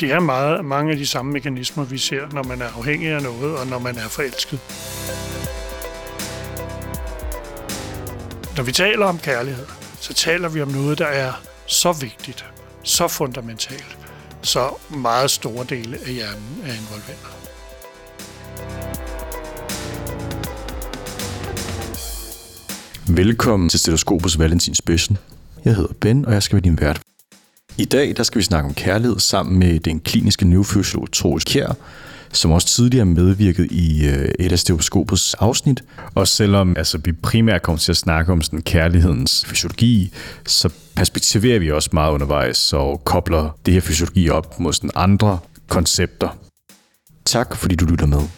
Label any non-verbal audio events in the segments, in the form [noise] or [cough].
Det er meget, mange af de samme mekanismer, vi ser, når man er afhængig af noget, og når man er forelsket. Når vi taler om kærlighed, så taler vi om noget, der er så vigtigt, så fundamentalt, så meget store dele af hjernen er involveret. Velkommen til Stetoskopets Valentins Special. Jeg hedder Ben, og jeg skal være din vært. I dag der skal vi snakke om kærlighed sammen med den kliniske neurofysiolog Troels Kjær, som også tidligere medvirket i øh, et af Stetoskopus afsnit. Og selvom altså, vi primært kommer til at snakke om sådan, kærlighedens fysiologi, så perspektiverer vi også meget undervejs og kobler det her fysiologi op mod sådan andre koncepter. Tak fordi du lytter med.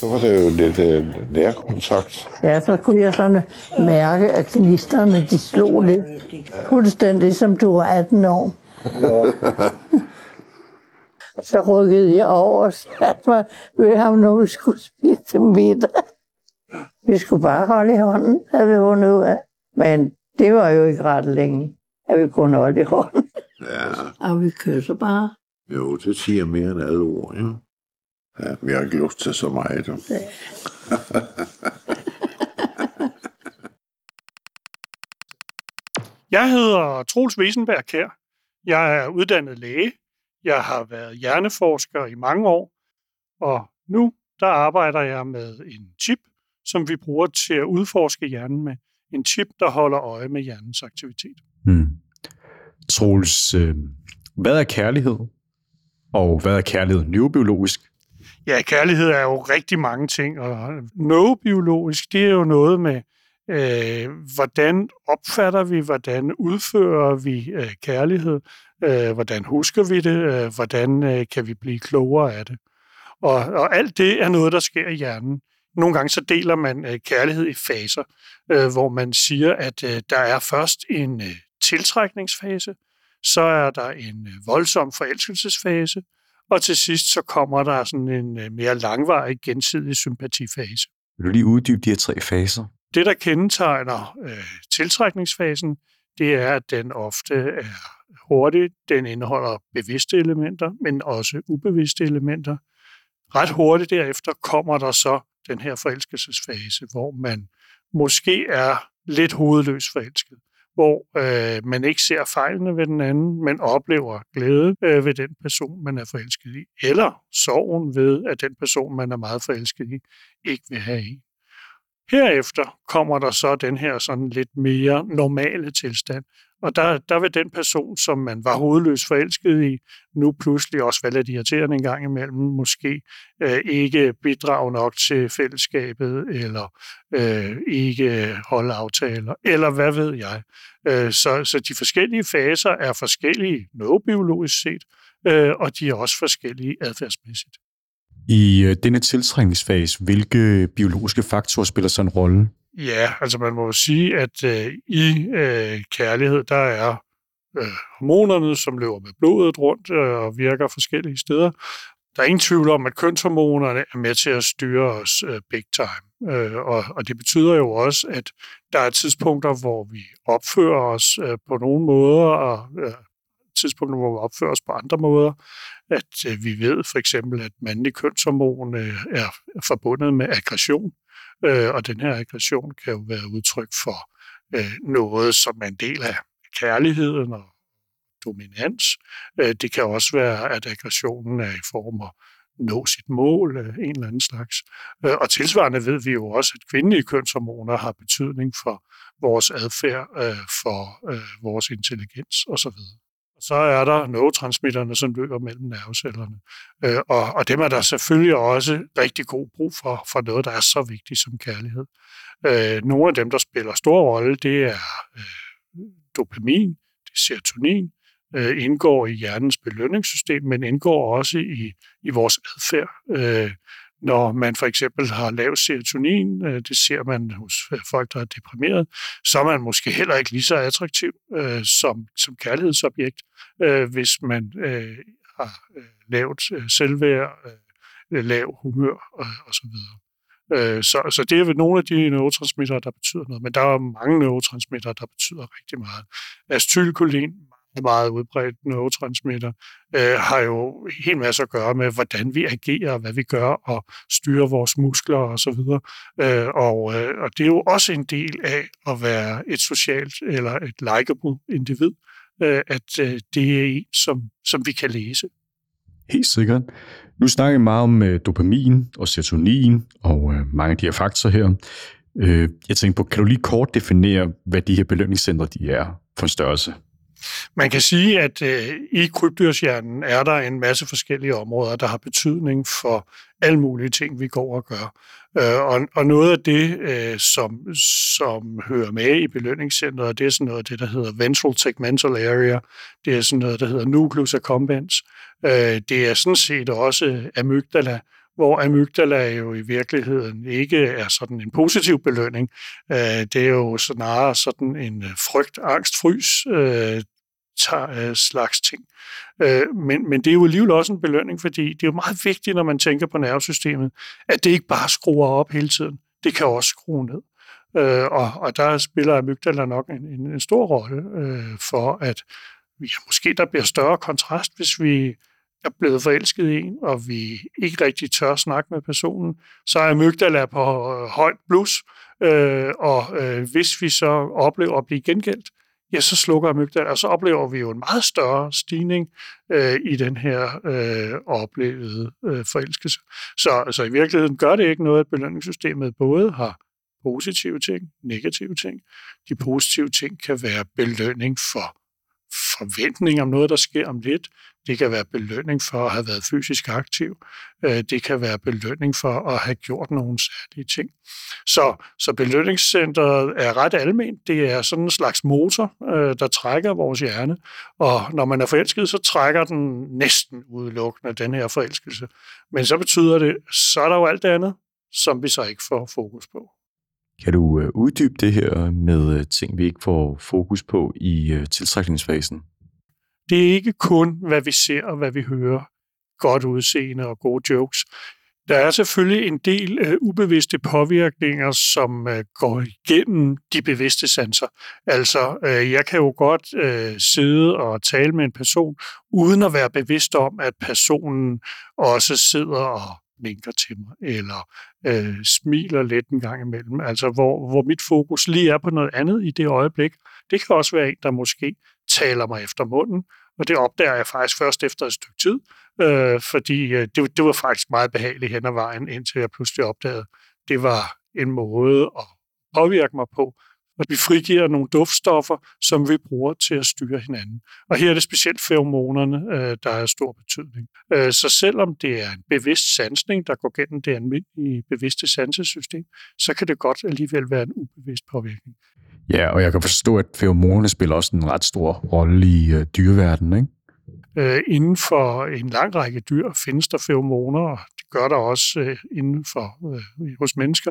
Så var det jo lidt øh, nærkontakt. Ja, så kunne jeg sådan mærke, at knisterne de slog lidt. Fuldstændig som du var 18 år. [laughs] så rykkede jeg over og satte mig ved ham, når vi skulle spise middag. Vi skulle bare holde i hånden, havde vi fundet ud af. Men det var jo ikke ret længe, at vi kunne holde i hånden. Ja, Og vi kysser bare. jo, det siger mere end alle ord, ja. Ja, vi har ikke lyst til så meget. jo. [laughs] Jeg hedder Troels Wiesenberg Kær. Jeg er uddannet læge. Jeg har været hjerneforsker i mange år, og nu der arbejder jeg med en chip, som vi bruger til at udforske hjernen med. En chip, der holder øje med hjernens aktivitet. Hmm. Troels, øh, hvad er kærlighed? Og hvad er kærlighed neurobiologisk? Ja, kærlighed er jo rigtig mange ting, og neurobiologisk, det er jo noget med, øh, hvordan opfatter vi, hvordan udfører vi øh, kærlighed, øh, hvordan husker vi det, øh, hvordan øh, kan vi blive klogere af det. Og, og alt det er noget, der sker i hjernen. Nogle gange så deler man øh, kærlighed i faser, øh, hvor man siger, at øh, der er først en øh, tiltrækningsfase, så er der en øh, voldsom forelskelsesfase, og til sidst så kommer der sådan en øh, mere langvarig gensidig sympatifase. Vil du lige uddybe de her tre faser? Det, der kendetegner øh, tiltrækningsfasen, det er, at den ofte er hurtig. Den indeholder bevidste elementer, men også ubevidste elementer. Ret hurtigt derefter kommer der så den her forelskelsesfase, hvor man måske er lidt hovedløs forelsket, hvor øh, man ikke ser fejlene ved den anden, men oplever glæde øh, ved den person, man er forelsket i, eller sorgen ved, at den person, man er meget forelsket i, ikke vil have en. Herefter kommer der så den her sådan lidt mere normale tilstand, og der, der vil den person, som man var hovedløs forelsket i, nu pludselig også være lidt irriterende en gang imellem, måske øh, ikke bidrage nok til fællesskabet, eller øh, ikke holde aftaler, eller hvad ved jeg. Øh, så, så de forskellige faser er forskellige neurobiologisk set, øh, og de er også forskellige adfærdsmæssigt. I øh, denne tiltrækningsfase, hvilke biologiske faktorer spiller så en rolle? Ja, altså man må jo sige, at øh, i øh, kærlighed, der er øh, hormonerne, som løber med blodet rundt øh, og virker forskellige steder. Der er ingen tvivl om, at kønshormonerne er med til at styre os øh, big time. Øh, og, og det betyder jo også, at der er tidspunkter, hvor vi opfører os øh, på nogle måder, og øh, tidspunkter, hvor vi opfører os på andre måder. At øh, vi ved for eksempel, at mandlig kønshormon øh, er forbundet med aggression. Øh, og den her aggression kan jo være udtryk for øh, noget, som er en del af kærligheden og dominans. Øh, det kan også være, at aggressionen er i form af nå sit mål, øh, en eller anden slags. Øh, og tilsvarende ved vi jo også, at kvindelige kønshormoner har betydning for vores adfærd, øh, for vores intelligens osv. Og så er der neurotransmitterne, som løber mellem nervecellerne. Øh, og, og dem er der selvfølgelig også rigtig god brug for, for noget, der er så vigtigt som kærlighed. Øh, nogle af dem, der spiller stor rolle, det er øh, dopamin, det er serotonin, øh, indgår i hjernens belønningssystem, men indgår også i, i vores adfærd. Øh, når man for eksempel har lav serotonin, øh, det ser man hos øh, folk, der er deprimeret, så er man måske heller ikke lige så attraktiv øh, som, som kærlighedsobjekt, øh, hvis man øh, har øh, lavt selvværd, øh, lav humør og, og så videre. Øh, så, så det er vel nogle af de neurotransmittere, der betyder noget, men der er mange neurotransmittere, der betyder rigtig meget. Acetylkolin, meget udbredt neurotransmitter, øh, har jo helt masse at gøre med, hvordan vi agerer, hvad vi gør, og styrer vores muskler og så videre. Øh, og, øh, og det er jo også en del af at være et socialt eller et likeable individ, øh, at øh, det er en, som, som vi kan læse. Helt sikkert. Nu snakker vi meget om øh, dopamin og serotonin og øh, mange af de her faktorer her. Øh, jeg tænker på, kan du lige kort definere, hvad de her belønningscentre de er for en størrelse? Man kan sige, at øh, i krybdyrshjernen er der en masse forskellige områder, der har betydning for alle mulige ting, vi går og gør. Øh, og, og noget af det, øh, som, som hører med i belønningscentret, det er sådan noget af det, der hedder ventral tegmental area. Det er sådan noget, der hedder nucleus accumbens. Øh, det er sådan set også amygdala, hvor amygdala jo i virkeligheden ikke er sådan en positiv belønning. Øh, det er jo snarere sådan en øh, frygt, angst, frys øh, slags ting. Men, men det er jo alligevel også en belønning, fordi det er jo meget vigtigt, når man tænker på nervesystemet, at det ikke bare skruer op hele tiden. Det kan også skrue ned. Og, og der spiller amygdala nok en, en, en stor rolle for, at ja, måske der bliver større kontrast, hvis vi er blevet forelsket i en, og vi ikke rigtig tør snakke med personen, så er amygdala på øh, højt blus, øh, og øh, hvis vi så oplever at blive gengældt, ja, så slukker amygdala, og så oplever vi jo en meget større stigning øh, i den her øh, oplevede øh, forelskelse. Så altså, i virkeligheden gør det ikke noget, at belønningssystemet både har positive ting, negative ting. De positive ting kan være belønning for forventning om noget, der sker om lidt. Det kan være belønning for at have været fysisk aktiv. Øh, det kan være belønning for at have gjort nogle særlige ting. Så, så belønningscenteret er ret alment. Det er sådan en slags motor, øh, der trækker vores hjerne. Og når man er forelsket, så trækker den næsten udelukkende den her forelskelse. Men så betyder det, så er der jo alt det andet, som vi så ikke får fokus på. Kan du øh, uddybe det her med øh, ting, vi ikke får fokus på i øh, tiltrækningsfasen? Det er ikke kun, hvad vi ser og hvad vi hører. Godt udseende og gode jokes. Der er selvfølgelig en del øh, ubevidste påvirkninger, som øh, går igennem de bevidste sanser. Altså, øh, jeg kan jo godt øh, sidde og tale med en person, uden at være bevidst om, at personen også sidder og vinker til mig, eller øh, smiler lidt en gang imellem. Altså, hvor, hvor mit fokus lige er på noget andet i det øjeblik. Det kan også være en, der måske taler mig efter munden, og det opdager jeg faktisk først efter et stykke tid, øh, fordi øh, det, det var faktisk meget behageligt hen ad vejen, indtil jeg pludselig opdagede, det var en måde at påvirke mig på, og vi frigiver nogle duftstoffer, som vi bruger til at styre hinanden. Og her er det specielt feromonerne, øh, der er stor betydning. Øh, så selvom det er en bevidst sansning, der går gennem det almindelige bevidste sansesystem, så kan det godt alligevel være en ubevidst påvirkning. Ja, og jeg kan forstå, at feromonerne spiller også en ret stor rolle i øh, dyreverdenen, ikke? Øh, inden for en lang række dyr findes der feromoner, og det gør der også øh, inden for øh, hos mennesker.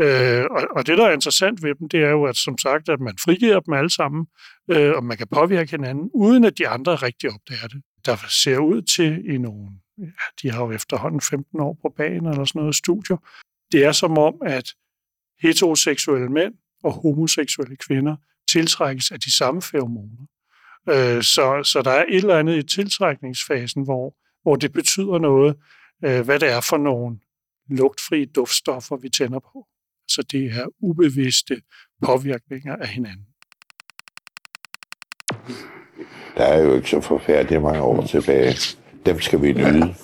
Øh, og, og det, der er interessant ved dem, det er jo, at som sagt, at man frigiver dem alle sammen, øh, og man kan påvirke hinanden, uden at de andre rigtig opdager det. Der ser ud til i nogle, ja, de har jo efterhånden 15 år på banen eller sådan noget studier, det er som om, at heteroseksuelle mænd og homoseksuelle kvinder tiltrækkes af de samme feromoner. Øh, så, så der er et eller andet i tiltrækningsfasen, hvor, hvor det betyder noget, øh, hvad det er for nogle lugtfri duftstoffer, vi tænder på. Så det er ubevidste påvirkninger af hinanden. Der er jo ikke så forfærdeligt mange år tilbage. Dem skal vi nyde.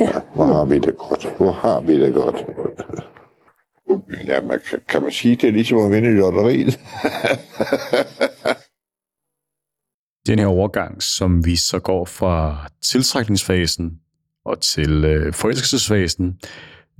Ja. Hvor har vi det godt. Hvor har vi det godt. Ja, man, kan, kan man sige, det er ligesom at vinde i lotteriet? [laughs] Den her overgang, som vi så går fra tiltrækningsfasen og til øh, forelskelsesfasen,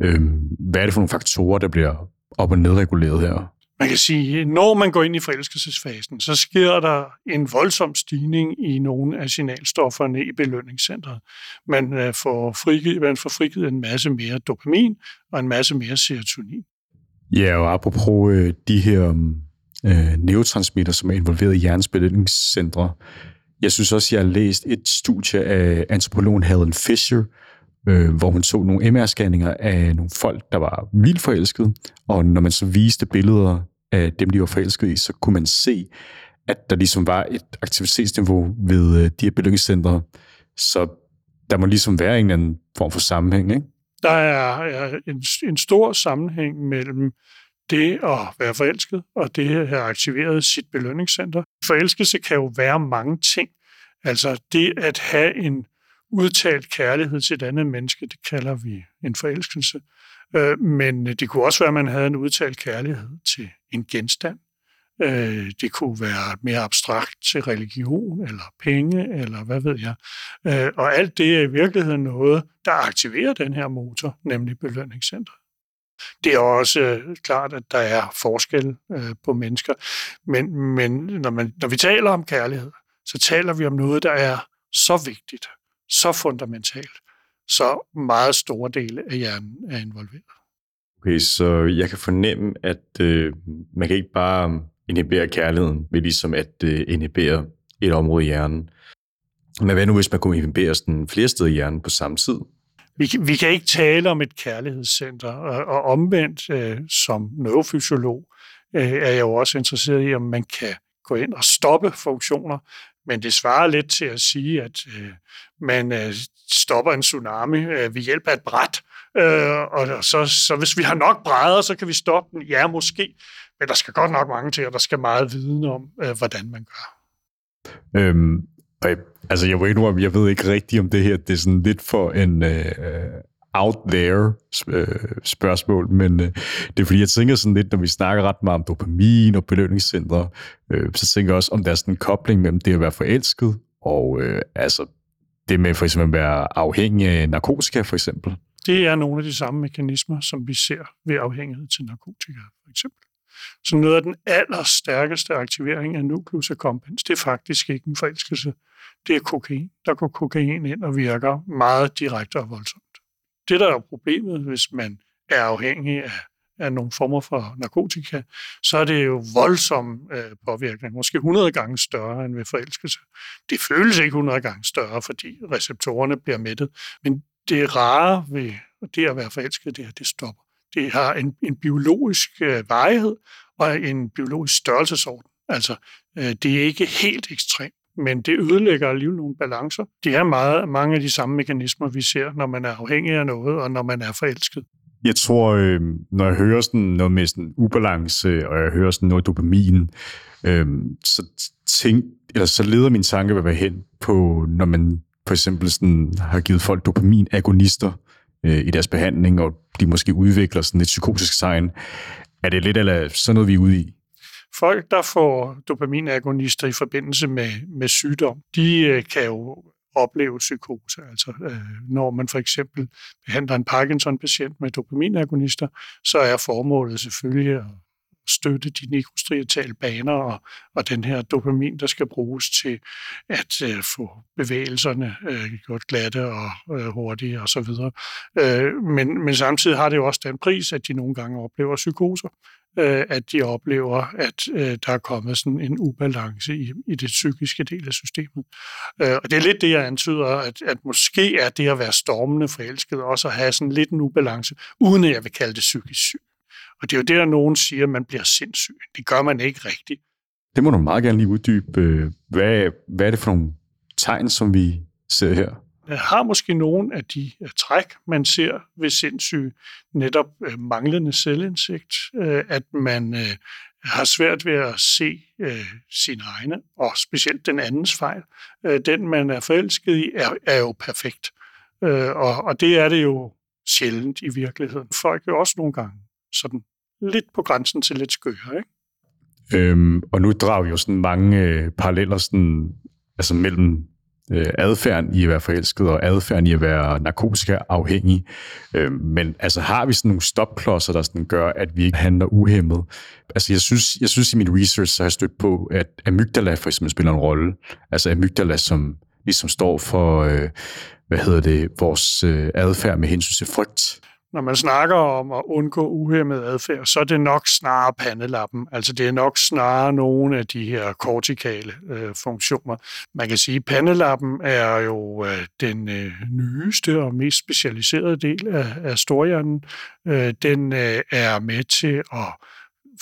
øh, hvad er det for nogle faktorer, der bliver op- og nedreguleret her? Man kan sige, når man går ind i forelskelsesfasen, så sker der en voldsom stigning i nogle af signalstofferne i belønningscentret. Man øh, får frigivet, man får frigivet en masse mere dopamin og en masse mere serotonin. Ja, og apropos øh, de her øh, neurotransmitter, som er involveret i hjernens belønningscentre, jeg synes også, jeg har læst et studie af antropologen Helen Fisher, øh, hvor hun så nogle MR-scanninger af nogle folk, der var vildt forelskede, og når man så viste billeder af dem, de var forelskede i, så kunne man se, at der ligesom var et aktivitetsniveau ved øh, de her belønningscentre, så der må ligesom være en eller anden form for sammenhæng, ikke? Der er, er en, en stor sammenhæng mellem det at være forelsket og det at have aktiveret sit belønningscenter. Forelskelse kan jo være mange ting. Altså det at have en udtalt kærlighed til et andet menneske, det kalder vi en forelskelse. Øh, men det kunne også være, at man havde en udtalt kærlighed til en genstand. Øh, det kunne være mere abstrakt til religion eller penge, eller hvad ved jeg. Øh, og alt det er i virkeligheden noget, der aktiverer den her motor, nemlig belønningscentret. Det er også øh, klart, at der er forskel øh, på mennesker. Men, men når, man, når vi taler om kærlighed, så taler vi om noget, der er så vigtigt, så fundamentalt, så meget store dele af hjernen er involveret. Okay, så jeg kan fornemme, at øh, man kan ikke bare inhibere kærligheden ved ligesom at øh, inhibere et område i hjernen. Men hvad nu, hvis man kunne inhibere sådan flere steder i hjernen på samme tid? Vi, vi kan ikke tale om et kærlighedscenter, og, og omvendt øh, som neurofysiolog øh, er jeg jo også interesseret i, om man kan gå ind og stoppe funktioner, men det svarer lidt til at sige, at øh, man øh, stopper en tsunami øh, ved hjælp af et bræt. Øh, og så, så hvis vi har nok brædder, så kan vi stoppe den. Ja, måske. Men der skal godt nok mange til, og der skal meget viden om, øh, hvordan man gør. Øhm, og, altså, jeg ved ikke om jeg ved ikke rigtigt, om det her det er sådan lidt for en øh, øh out there øh, spørgsmål, men øh, det er fordi, jeg tænker sådan lidt, når vi snakker ret meget om dopamin og belønningscentre, øh, så tænker jeg også, om der er sådan en kobling mellem det at være forelsket og øh, altså det med for eksempel at være afhængig af narkotika for eksempel. Det er nogle af de samme mekanismer, som vi ser ved afhængighed til narkotika for eksempel. Så noget af den allerstærkeste aktivering af nucleus accumbens, det er faktisk ikke en forelskelse. Det er kokain. Der går kokain ind og virker meget direkte og voldsomt. Det, der er problemet, hvis man er afhængig af, af nogle former for narkotika, så er det jo voldsom øh, påvirkning, måske 100 gange større end ved forelskelse. Det føles ikke 100 gange større, fordi receptorerne bliver mættet, men det rare ved det at være forelsket, det er, at det stopper. Det har en, en biologisk øh, varighed og en biologisk størrelsesorden. Altså, øh, det er ikke helt ekstremt men det ødelægger alligevel nogle balancer. Det er meget, mange af de samme mekanismer, vi ser, når man er afhængig af noget, og når man er forelsket. Jeg tror, øh, når jeg hører sådan noget med sådan ubalance, og jeg hører sådan noget dopamin, øh, så, tænk, eller så leder min tanke hvad hen på, når man for eksempel sådan, har givet folk dopaminagonister øh, i deres behandling, og de måske udvikler sådan et psykotisk tegn. Er det lidt eller sådan noget, vi er ude i? Folk, der får dopaminagonister i forbindelse med, med sygdom, de øh, kan jo opleve psykose. Altså, øh, når man for eksempel behandler en Parkinson-patient med dopaminagonister, så er formålet selvfølgelig at støtte de nikrostriatale baner og, og den her dopamin, der skal bruges til at øh, få bevægelserne øh, gjort glatte og øh, hurtige osv. Og øh, men, men samtidig har det jo også den pris, at de nogle gange oplever psykoser øh, at de oplever, at øh, der er kommet sådan en ubalance i, i det psykiske del af systemet. Øh, og det er lidt det, jeg antyder, at, at måske er det at være stormende forelsket også at have sådan lidt en ubalance, uden at jeg vil kalde det psykisk syg. Og det er jo der, nogen siger, at man bliver sindssyg. Det gør man ikke rigtigt. Det må du meget gerne lige uddybe. Hvad, hvad er det for nogle tegn, som vi ser her? har måske nogle af de træk, man ser ved sindssyge, netop uh, manglende selvindsigt, uh, at man uh, har svært ved at se uh, sine egne, og specielt den andens fejl. Uh, den, man er forelsket i, er, er jo perfekt. Uh, og, og det er det jo sjældent i virkeligheden. Folk er jo også nogle gange sådan lidt på grænsen til lidt skøre, ikke? Øhm, og nu drager jo sådan mange øh, paralleller sådan, altså mellem øh, adfærden i at være forelsket og adfærden i at være narkotikaafhængig. Øh, men altså har vi sådan nogle stopklodser, der sådan gør, at vi ikke handler uhemmet? Altså jeg synes, jeg synes i min research, så har jeg stødt på, at amygdala for eksempel spiller en rolle. Altså amygdala, som ligesom står for, øh, hvad hedder det, vores øh, adfærd med hensyn til frygt når man snakker om at undgå uhemmet adfærd, så er det nok snarere pandelappen. Altså det er nok snarere nogle af de her kortikale øh, funktioner. Man kan sige, at pandelappen er jo øh, den øh, nyeste og mest specialiserede del af, af storhjernen. Øh, den øh, er med til at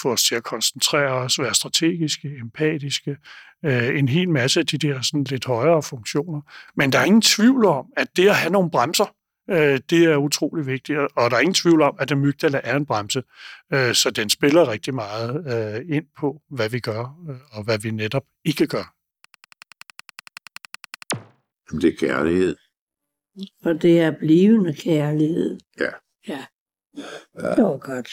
få os til at koncentrere os, være strategiske, empatiske, øh, en hel masse af de der sådan lidt højere funktioner. Men der er ingen tvivl om, at det at have nogle bremser, øh, det er utrolig vigtigt, og der er ingen tvivl om, at amygdala er en bremse, øh, så den spiller rigtig meget øh, ind på, hvad vi gør, øh, og hvad vi netop ikke gør. Det er kærlighed. Og det er blivende kærlighed. Ja. Ja. Det var godt.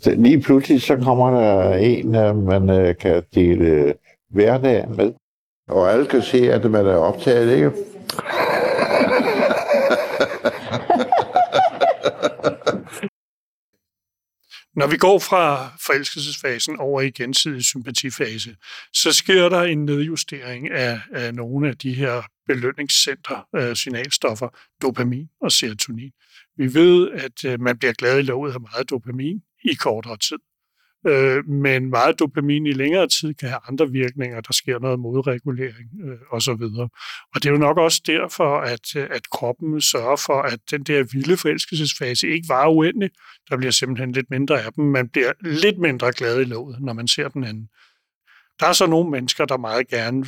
Så lige pludselig så kommer der en, øh, man kan dele hverdagen med. Og alle kan se, at man er optaget, ikke? Når vi går fra forelskelsesfasen over i gensidig sympatifase, så sker der en nedjustering af, af nogle af de her belønningscenter, øh, signalstoffer, dopamin og serotonin. Vi ved, at øh, man bliver glad i lovet af meget dopamin i kortere tid. Øh, men meget dopamin i længere tid kan have andre virkninger. Der sker noget modregulering øh, osv. Og det er jo nok også derfor, at, øh, at kroppen sørger for, at den der vilde forelskelsesfase ikke var uendelig. Der bliver simpelthen lidt mindre af dem. Man bliver lidt mindre glad i låget, når man ser den anden. Der er så nogle mennesker, der meget gerne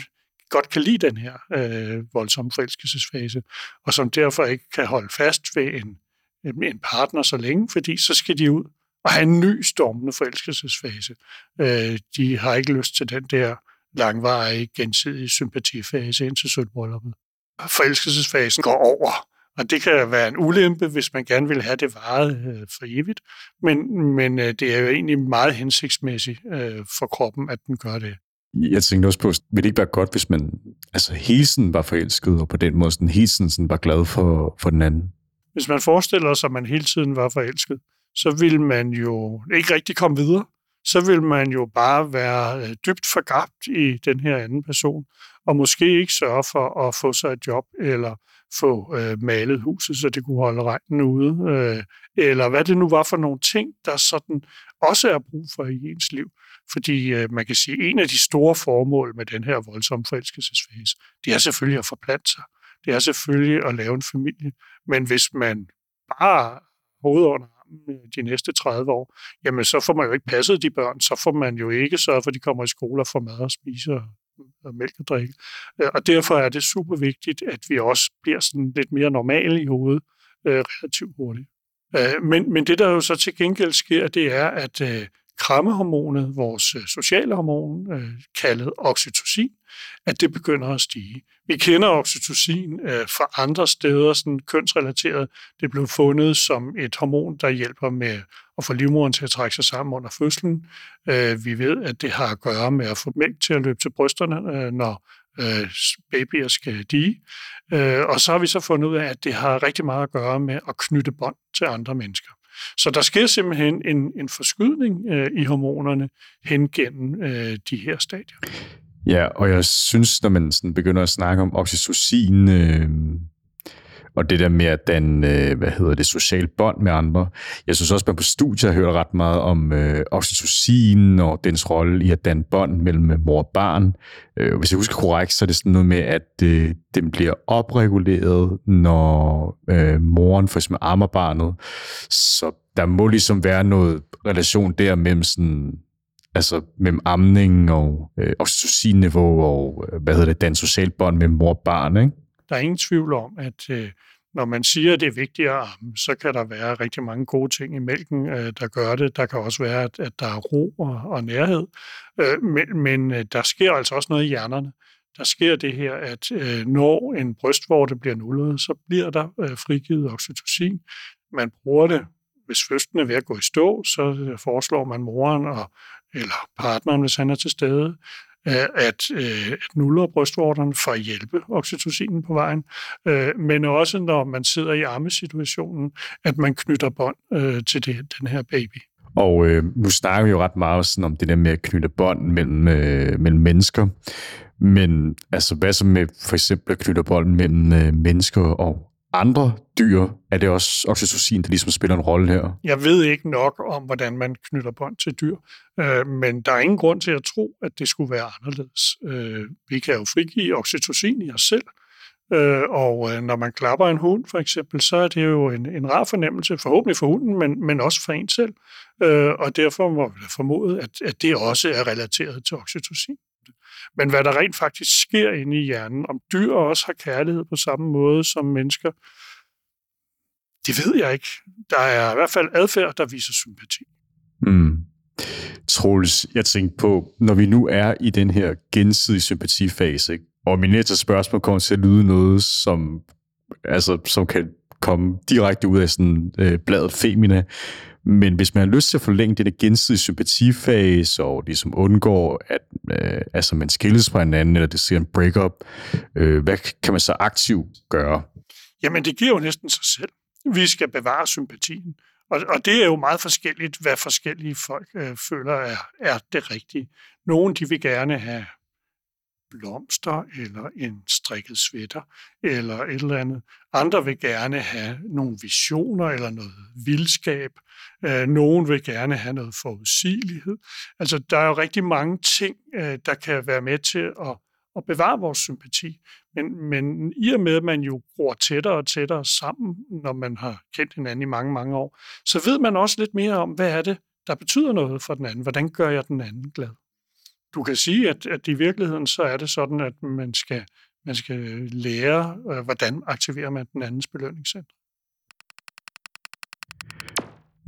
godt kan lide den her øh, voldsomme forelskelsesfase, og som derfor ikke kan holde fast ved en, en partner så længe, fordi så skal de ud og have en ny stormende forelskelsesfase. Øh, de har ikke lyst til den der langvarige, gensidige sympatifase ind til sølvbrylluppet. Forelskelsesfasen går over, og det kan være en ulempe, hvis man gerne vil have det varet øh, for evigt, men, men øh, det er jo egentlig meget hensigtsmæssigt øh, for kroppen, at den gør det. Jeg tænkte også på, vil det ikke være godt, hvis man altså, hele tiden var forelsket, og på den måde sådan, hele tiden sådan, var glad for, for den anden? Hvis man forestiller sig, at man hele tiden var forelsket, så vil man jo ikke rigtig komme videre. Så vil man jo bare være øh, dybt forgabt i den her anden person, og måske ikke sørge for at få sig et job, eller få øh, malet huset, så det kunne holde regnen ude, øh, eller hvad det nu var for nogle ting, der sådan også er brug for i ens liv. Fordi øh, man kan sige, at en af de store formål med den her voldsomme forelskelsesfase, det er selvfølgelig at forplante sig. Det er selvfølgelig at lave en familie. Men hvis man bare hovedet under Øh, de næste 30 år, jamen så får man jo ikke passet de børn, så får man jo ikke sørget for, at de kommer i skole og får mad og spiser og mælk og drikke. Øh, og derfor er det super vigtigt, at vi også bliver sådan lidt mere normale i hovedet øh, relativt hurtigt. Øh, men, men det, der jo så til gengæld sker, det er, at øh, krammehormonet, vores øh, sociale hormon, øh, kaldet oxytocin, at det begynder at stige. Vi kender oxytocin øh, fra andre steder, sådan kønsrelateret. Det blev fundet som et hormon, der hjælper med at få livmoderen til at trække sig sammen under fødslen. Øh, vi ved, at det har at gøre med at få mælk til at løbe til brysterne, øh, når øh, babyer skal dige. Øh, og så har vi så fundet ud af, at det har rigtig meget at gøre med at knytte bånd til andre mennesker. Så der sker simpelthen en, en forskydning øh, i hormonerne hen gennem øh, de her stadier. Ja, og jeg synes, når man sådan begynder at snakke om oxytocin, øh, og det der med at den, øh, hvad hedder det, social bånd med andre. Jeg synes også, at man på studiet har hørt ret meget om øh, oxytocin og dens rolle i at danne bånd mellem øh, mor og barn. Øh, hvis jeg husker korrekt, så er det sådan noget med, at øh, den bliver opreguleret, når øh, moren for eksempel ammer barnet. Så der må ligesom være noget relation der mellem sådan altså mellem amning og øh, oxytocin-niveau og, øh, hvad hedder det, den social bånd med mor og barn, ikke? Der er ingen tvivl om, at øh, når man siger, at det er vigtigt at amme, så kan der være rigtig mange gode ting i mælken, øh, der gør det. Der kan også være, at, der er ro og, og nærhed. Øh, men men øh, der sker altså også noget i hjernerne. Der sker det her, at når en brystvorte bliver nullet, så bliver der frigivet oxytocin. Man bruger det, hvis fødslen er ved at gå i stå, så foreslår man moren og, eller partneren, hvis han er til stede, at, øh, at nuller brystvorterne for at hjælpe oxytocinen på vejen, øh, men også når man sidder i armesituationen, at man knytter bånd øh, til det, den her baby. Og øh, nu snakker vi jo ret meget sådan om det der med at knytte bånd mellem, øh, mellem mennesker. Men altså, hvad så med for eksempel at knytte bånd mellem øh, mennesker og andre dyr? Er det også oxytocin, der ligesom spiller en rolle her? Jeg ved ikke nok om, hvordan man knytter bånd til dyr, øh, men der er ingen grund til at tro, at det skulle være anderledes. Øh, vi kan jo frigive oxytocin i os selv, Øh, og øh, når man klapper en hund, for eksempel, så er det jo en, en rar fornemmelse, forhåbentlig for hunden, men, men også for en selv. Øh, og derfor må vi formode, at, at det også er relateret til oxytocin. Men hvad der rent faktisk sker inde i hjernen, om dyr også har kærlighed på samme måde som mennesker, det ved jeg ikke. Der er i hvert fald adfærd, der viser sympati. Mm. Troels, jeg tænkte på, når vi nu er i den her gensidige sympatifase, ikke? og min næste spørgsmål kommer til at lyde noget, som, altså, som kan komme direkte ud af sådan øh, bladet Femina, men hvis man har lyst til at forlænge den gensidige sympatifase, og ligesom undgår, at øh, altså man skilles fra hinanden, eller det ser en breakup, øh, hvad kan man så aktivt gøre? Jamen, det giver jo næsten sig selv. Vi skal bevare sympatien. Og, og det er jo meget forskelligt, hvad forskellige folk øh, føler er, er det rigtige. Nogle de vil gerne have blomster, eller en strikket sweater, eller et eller andet. Andre vil gerne have nogle visioner, eller noget vildskab. Øh, nogen vil gerne have noget forudsigelighed. Altså, der er jo rigtig mange ting, øh, der kan være med til at, at bevare vores sympati. Men, men i og med, at man jo gror tættere og tættere sammen, når man har kendt hinanden i mange, mange år, så ved man også lidt mere om, hvad er det, der betyder noget for den anden. Hvordan gør jeg den anden glad? Du kan sige, at, at i virkeligheden så er det sådan, at man skal, man skal lære, øh, hvordan aktiverer man den andens belønningscenter.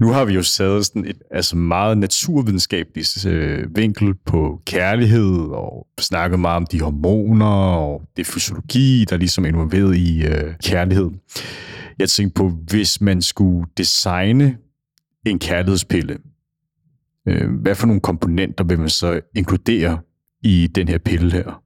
Nu har vi jo sat sådan et altså meget naturvidenskabeligt øh, vinkel på kærlighed, og snakket meget om de hormoner, og det fysiologi, der ligesom er involveret i øh, kærlighed. Jeg tænkte på, hvis man skulle designe en kærlighedspille, Øh, hvad for nogle komponenter vil man så inkludere i den her pille her?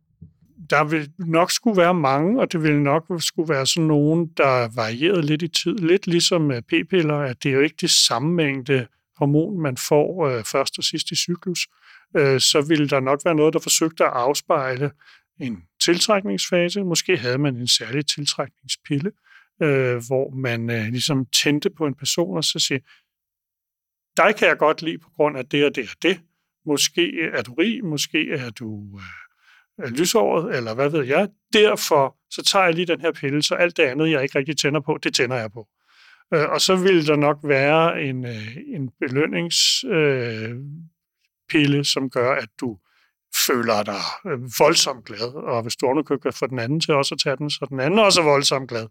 der vil nok skulle være mange, og det vil nok skulle være sådan nogen, der varierede lidt i tid. Lidt ligesom øh, p-piller, at det er jo ikke det samme mængde hormon, man får øh, først og sidst i cyklus. Øh, så ville der nok være noget, der forsøgte at afspejle en tiltrækningsfase. Måske havde man en særlig tiltrækningspille, øh, hvor man øh, ligesom tændte på en person og så siger, dig kan jeg godt lide på grund af det og det og det. Måske er du rig, måske er du øh, lysåret, eller hvad ved jeg. Derfor så tager jeg lige den her pille, så alt det andet, jeg ikke rigtig tænder på, det tænder jeg på. Øh, og så vil der nok være en, øh, en belønningspille, øh, som gør, at du føler dig øh, voldsomt glad, og hvis du ovenikøbet kan få den anden til også at tage den, så den anden også er voldsomt glad,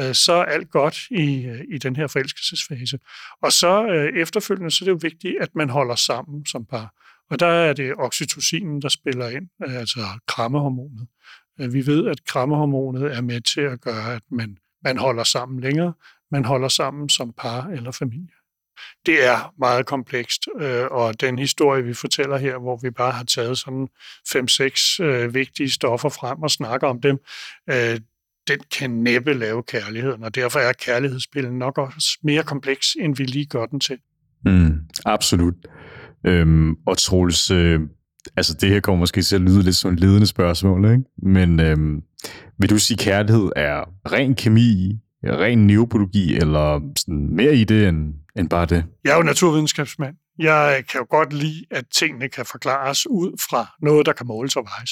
øh, så er alt godt i, øh, i den her forelskelsesfase. Og så efterfølgende, så er det jo vigtigt, at man holder sammen som par. Og der er det oxytocinen, der spiller ind, altså krammehormonet. Vi ved, at krammehormonet er med til at gøre, at man, man holder sammen længere, man holder sammen som par eller familie. Det er meget komplekst, øh, og den historie, vi fortæller her, hvor vi bare har taget sådan fem-seks øh, vigtige stoffer frem og snakker om dem, øh, den kan næppe lave kærligheden, og derfor er kærlighedsspillet nok også mere kompleks, end vi lige gør den til. Mm, absolut. Øhm, og Troels, øh, altså det her kommer måske til at lyde lidt som en ledende spørgsmål, ikke? men øhm, vil du sige, at kærlighed er ren kemi, ren neurobiologi, eller sådan mere i det end, end bare det? Jeg er jo naturvidenskabsmand. Jeg kan jo godt lide, at tingene kan forklares ud fra noget, der kan måles og vejes.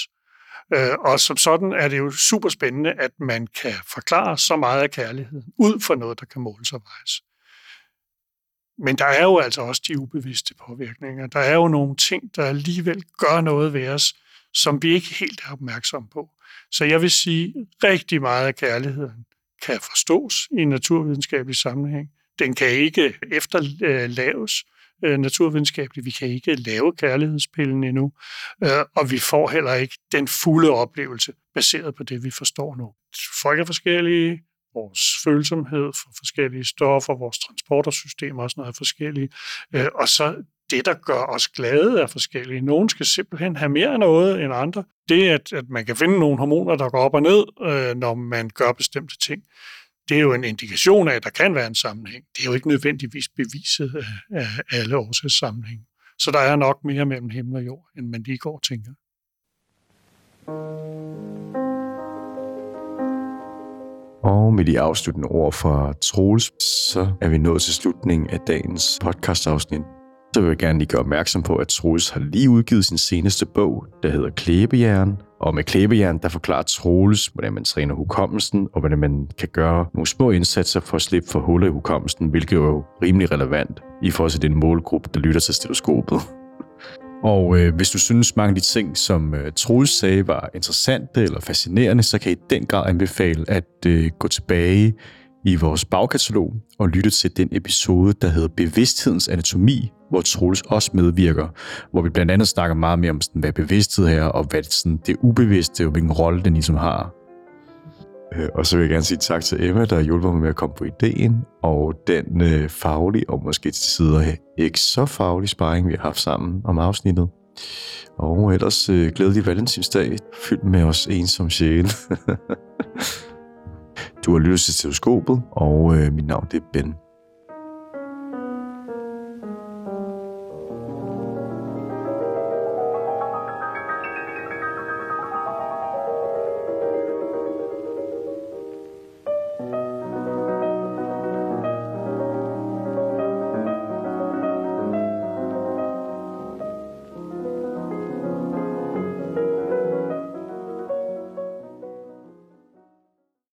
Øh, og som sådan er det jo super spændende, at man kan forklare så meget af kærligheden ud fra noget, der kan måles og vejes. Men der er jo altså også de ubevidste påvirkninger. Der er jo nogle ting, der alligevel gør noget ved os, som vi ikke helt er opmærksomme på. Så jeg vil sige, at rigtig meget af kærligheden kan forstås i en naturvidenskabelig sammenhæng. Den kan ikke efterlaves øh, naturvidenskabeligt. Vi kan ikke lave kærlighedspillen endnu, øh, og vi får heller ikke den fulde oplevelse baseret på det, vi forstår nu. Folk er forskellige, vores følsomhed for forskellige stoffer, vores transportersystemer og sådan noget er forskellige. Øh, og så det, der gør os glade, er forskellige. Nogle skal simpelthen have mere af noget end andre. Det, at, at man kan finde nogle hormoner, der går op og ned, øh, når man gør bestemte ting, det er jo en indikation af, at der kan være en sammenhæng. Det er jo ikke nødvendigvis beviset af, alle årsagssammenhæng. Så der er nok mere mellem himmel og jord, end man lige går og tænker. Og med de afsluttende ord fra Troels, så er vi nået til slutningen af dagens podcastafsnit. Så vil jeg gerne lige gøre opmærksom på, at Troels har lige udgivet sin seneste bog, der hedder Klæbejern. Og med Klæbejern, der forklarer Troels, hvordan man træner hukommelsen, og hvordan man kan gøre nogle små indsatser for at slippe for huller i hukommelsen, hvilket er jo rimelig relevant i forhold til den målgruppe, der lytter til stetoskopet. [laughs] Og øh, hvis du synes, mange af de ting, som øh, Troels sagde, var interessante eller fascinerende, så kan jeg i den grad anbefale at øh, gå tilbage i vores bagkatalog og lytte til den episode, der hedder Bevidsthedens Anatomi, hvor Troels også medvirker, hvor vi blandt andet snakker meget mere om, sådan, hvad bevidsthed er, og hvad sådan, det ubevidste, og hvilken rolle den ligesom har. Øh, og så vil jeg gerne sige tak til Emma, der hjulpet mig med at komme på ideen, og den øh, faglige, og måske til sider ikke så faglige sparring, vi har haft sammen om afsnittet. Og ellers øh, glædelig valentinsdag, fyldt med os ensom sjæle. [laughs] du har lyttet til Teleskopet, og øh, mit navn det er Ben.